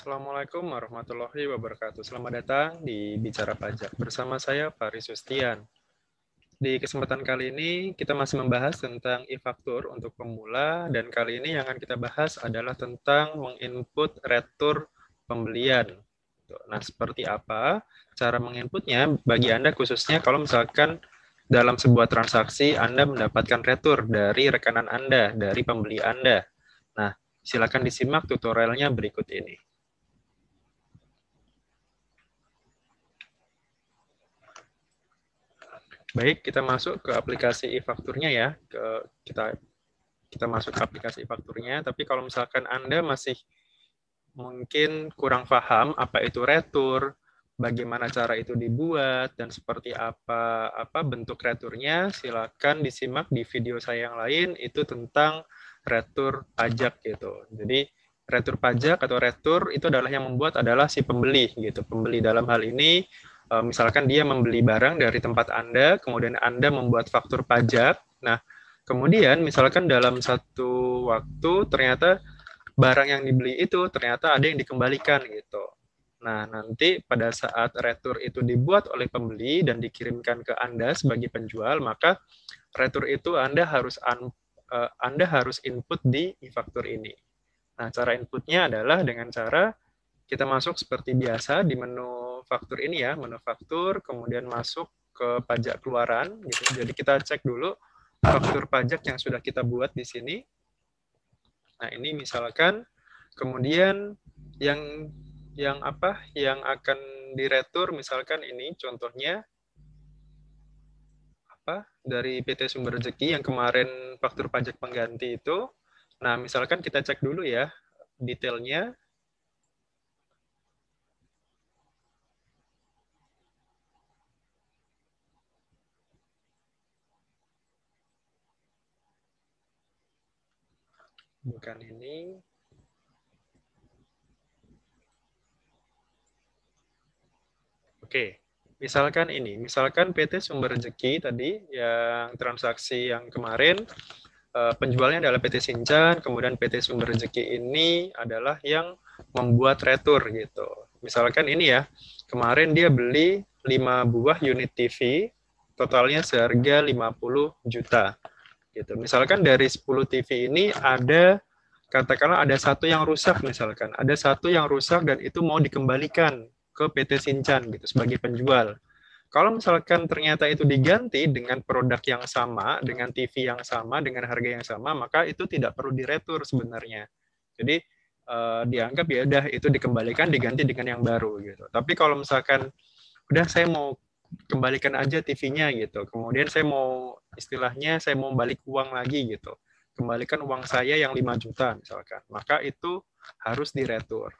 Assalamualaikum warahmatullahi wabarakatuh. Selamat datang di Bicara Pajak bersama saya Faris Sustian. Di kesempatan kali ini kita masih membahas tentang e-faktur untuk pemula dan kali ini yang akan kita bahas adalah tentang menginput retur pembelian. Nah, seperti apa cara menginputnya bagi Anda khususnya kalau misalkan dalam sebuah transaksi Anda mendapatkan retur dari rekanan Anda, dari pembeli Anda. Nah, silakan disimak tutorialnya berikut ini. Baik, kita masuk ke aplikasi e-fakturnya ya. Ke, kita kita masuk ke aplikasi e-fakturnya. Tapi kalau misalkan Anda masih mungkin kurang paham apa itu retur, bagaimana cara itu dibuat, dan seperti apa apa bentuk returnya, silakan disimak di video saya yang lain, itu tentang retur pajak gitu. Jadi retur pajak atau retur itu adalah yang membuat adalah si pembeli gitu. Pembeli dalam hal ini misalkan dia membeli barang dari tempat Anda, kemudian Anda membuat faktur pajak. Nah, kemudian misalkan dalam satu waktu ternyata barang yang dibeli itu ternyata ada yang dikembalikan gitu. Nah, nanti pada saat retur itu dibuat oleh pembeli dan dikirimkan ke Anda sebagai penjual, maka retur itu Anda harus un, uh, Anda harus input di e-faktur ini. Nah, cara inputnya adalah dengan cara kita masuk seperti biasa di menu faktur ini ya, manufaktur, kemudian masuk ke pajak keluaran gitu. Jadi kita cek dulu faktur pajak yang sudah kita buat di sini. Nah, ini misalkan kemudian yang yang apa? Yang akan diretur misalkan ini contohnya apa? Dari PT Sumber Rezeki yang kemarin faktur pajak pengganti itu. Nah, misalkan kita cek dulu ya detailnya bukan ini. Oke, misalkan ini, misalkan PT Sumber Rezeki tadi yang transaksi yang kemarin eh, penjualnya adalah PT Sincan, kemudian PT Sumber Rezeki ini adalah yang membuat retur gitu. Misalkan ini ya, kemarin dia beli 5 buah unit TV, totalnya seharga 50 juta gitu. Misalkan dari 10 TV ini ada katakanlah ada satu yang rusak misalkan, ada satu yang rusak dan itu mau dikembalikan ke PT Sincan gitu sebagai penjual. Kalau misalkan ternyata itu diganti dengan produk yang sama, dengan TV yang sama, dengan harga yang sama, maka itu tidak perlu diretur sebenarnya. Jadi uh, dianggap ya udah itu dikembalikan diganti dengan yang baru gitu. Tapi kalau misalkan udah saya mau kembalikan aja TV-nya gitu. Kemudian saya mau istilahnya saya mau balik uang lagi gitu. Kembalikan uang saya yang 5 juta misalkan. Maka itu harus diretur.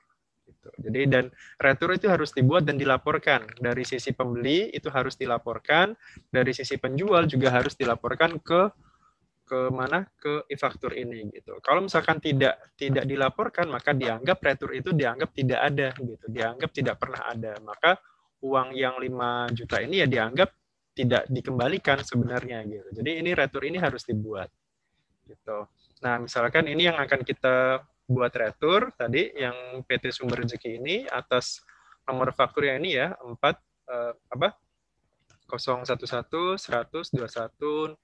Gitu. Jadi dan retur itu harus dibuat dan dilaporkan. Dari sisi pembeli itu harus dilaporkan, dari sisi penjual juga harus dilaporkan ke ke mana ke e-faktur ini gitu. Kalau misalkan tidak tidak dilaporkan maka dianggap retur itu dianggap tidak ada gitu, dianggap tidak pernah ada. Maka uang yang 5 juta ini ya dianggap tidak dikembalikan sebenarnya gitu. Jadi ini retur ini harus dibuat. Gitu. Nah, misalkan ini yang akan kita buat retur tadi yang PT Sumber Rezeki ini atas nomor faktur yang ini ya, 4 eh, apa? 011 100 21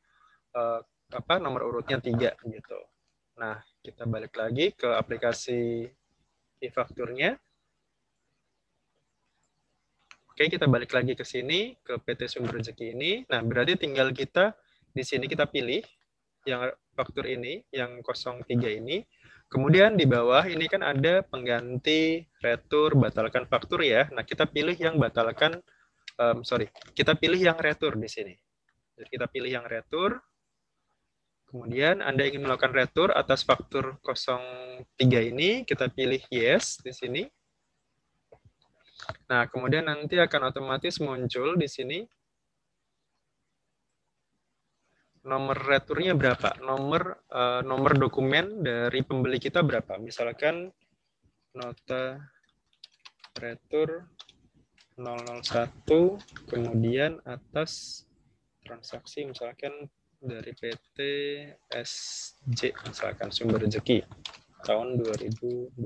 eh, apa nomor urutnya 3 gitu. Nah, kita balik lagi ke aplikasi e-fakturnya. Oke, kita balik lagi ke sini, ke PT Sumber Rezeki ini. Nah, berarti tinggal kita di sini kita pilih yang faktur ini, yang 03 ini. Kemudian di bawah ini kan ada pengganti retur, batalkan faktur ya. Nah, kita pilih yang batalkan, um, sorry, kita pilih yang retur di sini. Jadi kita pilih yang retur. Kemudian Anda ingin melakukan retur atas faktur 03 ini, kita pilih yes di sini. Nah, kemudian nanti akan otomatis muncul di sini nomor returnya berapa, nomor uh, nomor dokumen dari pembeli kita berapa. Misalkan nota retur 001, kemudian atas transaksi misalkan dari PT SJ, misalkan sumber rezeki tahun 2021.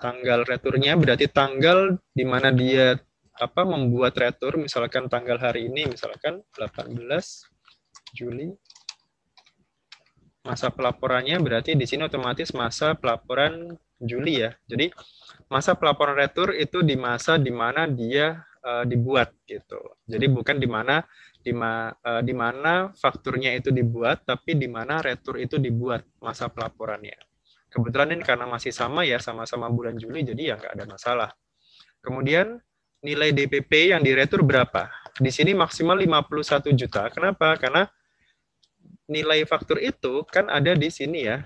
Tanggal returnya berarti tanggal di mana dia apa membuat retur misalkan tanggal hari ini misalkan 18 Juli masa pelaporannya berarti di sini otomatis masa pelaporan Juli ya. Jadi masa pelaporan retur itu di masa di mana dia uh, dibuat gitu. Jadi bukan di mana di, ma, uh, di mana fakturnya itu dibuat, tapi di mana retur itu dibuat masa pelaporannya. Kebetulan ini karena masih sama ya, sama-sama bulan Juli, jadi ya nggak ada masalah. Kemudian nilai DPP yang diretur berapa? Di sini maksimal 51 juta. Kenapa? Karena nilai faktur itu kan ada di sini ya.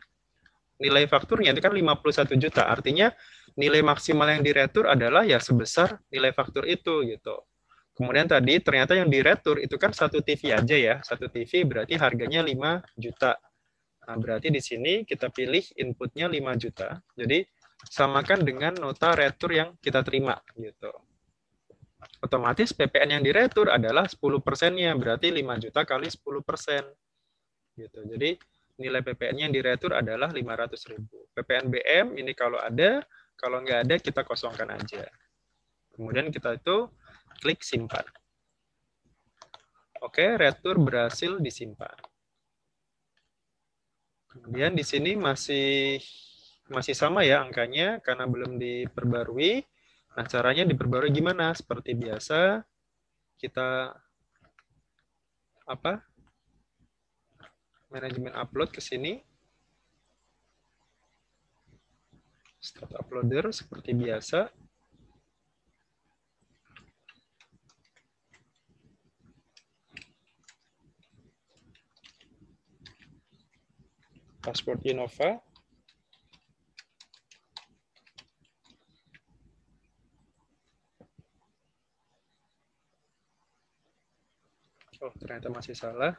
Nilai fakturnya itu kan 51 juta. Artinya nilai maksimal yang diretur adalah ya sebesar nilai faktur itu gitu. Kemudian tadi ternyata yang diretur itu kan satu TV aja ya. Satu TV berarti harganya 5 juta. Nah, berarti di sini kita pilih inputnya 5 juta. Jadi samakan dengan nota retur yang kita terima gitu. Otomatis PPN yang diretur adalah 10 persennya, berarti 5 juta kali 10 persen gitu. Jadi nilai PPN yang diretur adalah 500.000. PPN BM ini kalau ada, kalau nggak ada kita kosongkan aja. Kemudian kita itu klik simpan. Oke, retur berhasil disimpan. Kemudian di sini masih masih sama ya angkanya karena belum diperbarui. Nah, caranya diperbarui gimana? Seperti biasa kita apa? manajemen upload ke sini. Start uploader seperti biasa. Password Innova. Oh, ternyata masih salah.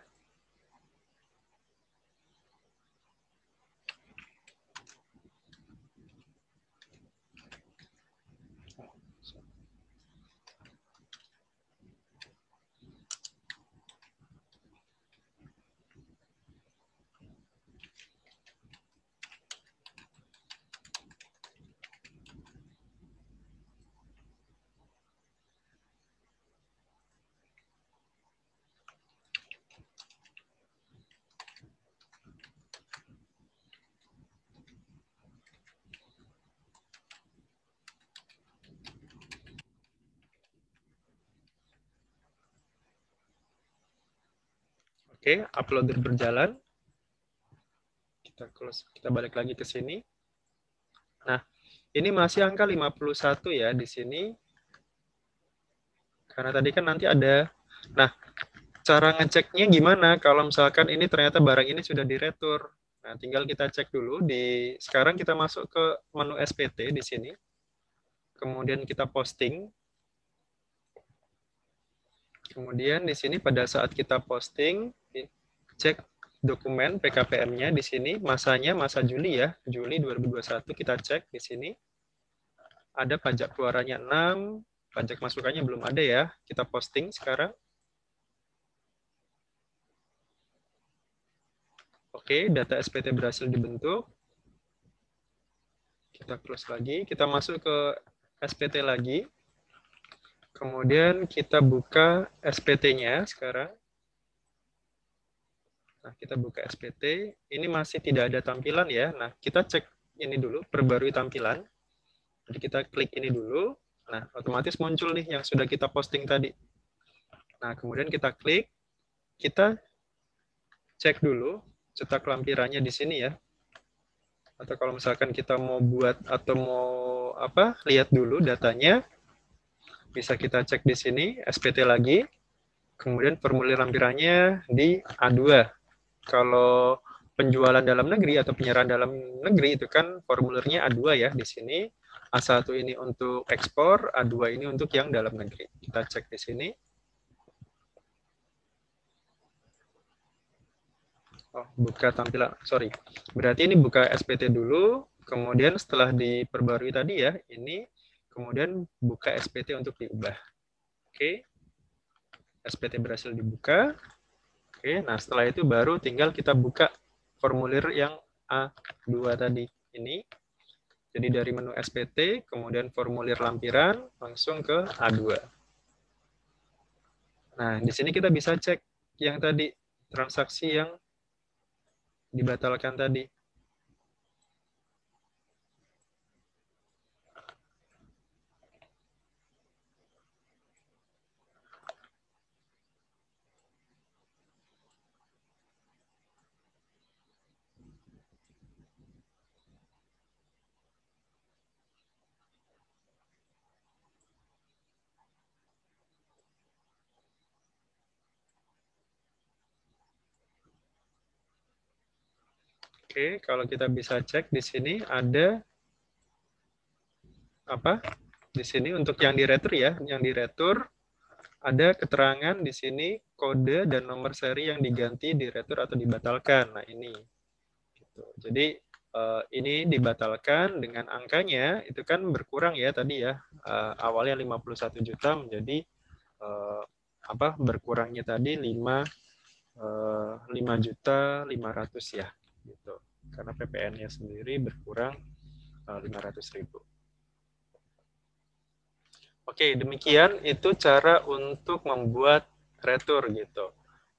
Oke, uploader berjalan. Kita close, kita balik lagi ke sini. Nah, ini masih angka 51 ya di sini. Karena tadi kan nanti ada Nah, cara ngeceknya gimana kalau misalkan ini ternyata barang ini sudah diretur. Nah, tinggal kita cek dulu di sekarang kita masuk ke menu SPT di sini. Kemudian kita posting. Kemudian di sini pada saat kita posting, cek dokumen PKPM-nya di sini, masanya masa Juli ya, Juli 2021 kita cek di sini. Ada pajak keluarannya 6, pajak masukannya belum ada ya, kita posting sekarang. Oke, data SPT berhasil dibentuk. Kita close lagi, kita masuk ke SPT lagi. Kemudian kita buka SPT-nya sekarang. Nah, kita buka SPT. Ini masih tidak ada tampilan ya. Nah, kita cek ini dulu, perbarui tampilan. Jadi kita klik ini dulu. Nah, otomatis muncul nih yang sudah kita posting tadi. Nah, kemudian kita klik. Kita cek dulu cetak lampirannya di sini ya. Atau kalau misalkan kita mau buat atau mau apa, lihat dulu datanya. Bisa kita cek di sini, SPT lagi. Kemudian formulir lampirannya di A2 kalau penjualan dalam negeri atau penyerahan dalam negeri itu kan formulirnya A2 ya di sini. A1 ini untuk ekspor, A2 ini untuk yang dalam negeri. Kita cek di sini. Oh, buka tampilan, sorry. Berarti ini buka SPT dulu, kemudian setelah diperbarui tadi ya, ini kemudian buka SPT untuk diubah. Oke, SPT berhasil dibuka. Oke, nah setelah itu baru tinggal kita buka formulir yang A2 tadi ini. Jadi dari menu SPT, kemudian formulir lampiran, langsung ke A2. Nah, di sini kita bisa cek yang tadi, transaksi yang dibatalkan tadi. Oke, kalau kita bisa cek di sini ada apa? Di sini untuk yang diretur ya, yang diretur ada keterangan di sini kode dan nomor seri yang diganti diretur atau dibatalkan. Nah, ini. Gitu. Jadi uh, ini dibatalkan dengan angkanya itu kan berkurang ya tadi ya. Uh, awalnya 51 juta menjadi uh, apa? berkurangnya tadi 5 uh, 5 juta 500 ya gitu karena PPN-nya sendiri berkurang uh, eh, 500 ribu. Oke, demikian itu cara untuk membuat retur gitu.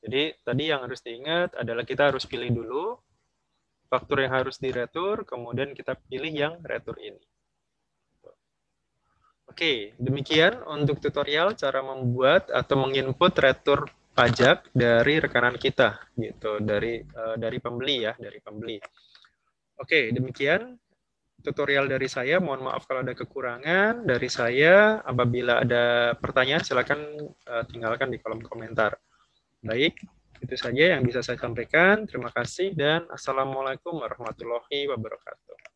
Jadi tadi yang harus diingat adalah kita harus pilih dulu faktur yang harus diretur, kemudian kita pilih yang retur ini. Oke, demikian untuk tutorial cara membuat atau menginput retur pajak dari rekanan kita gitu, dari uh, dari pembeli ya, dari pembeli. Oke, demikian tutorial dari saya. Mohon maaf kalau ada kekurangan dari saya. Apabila ada pertanyaan, silakan uh, tinggalkan di kolom komentar. Baik, itu saja yang bisa saya sampaikan. Terima kasih dan Assalamualaikum warahmatullahi wabarakatuh.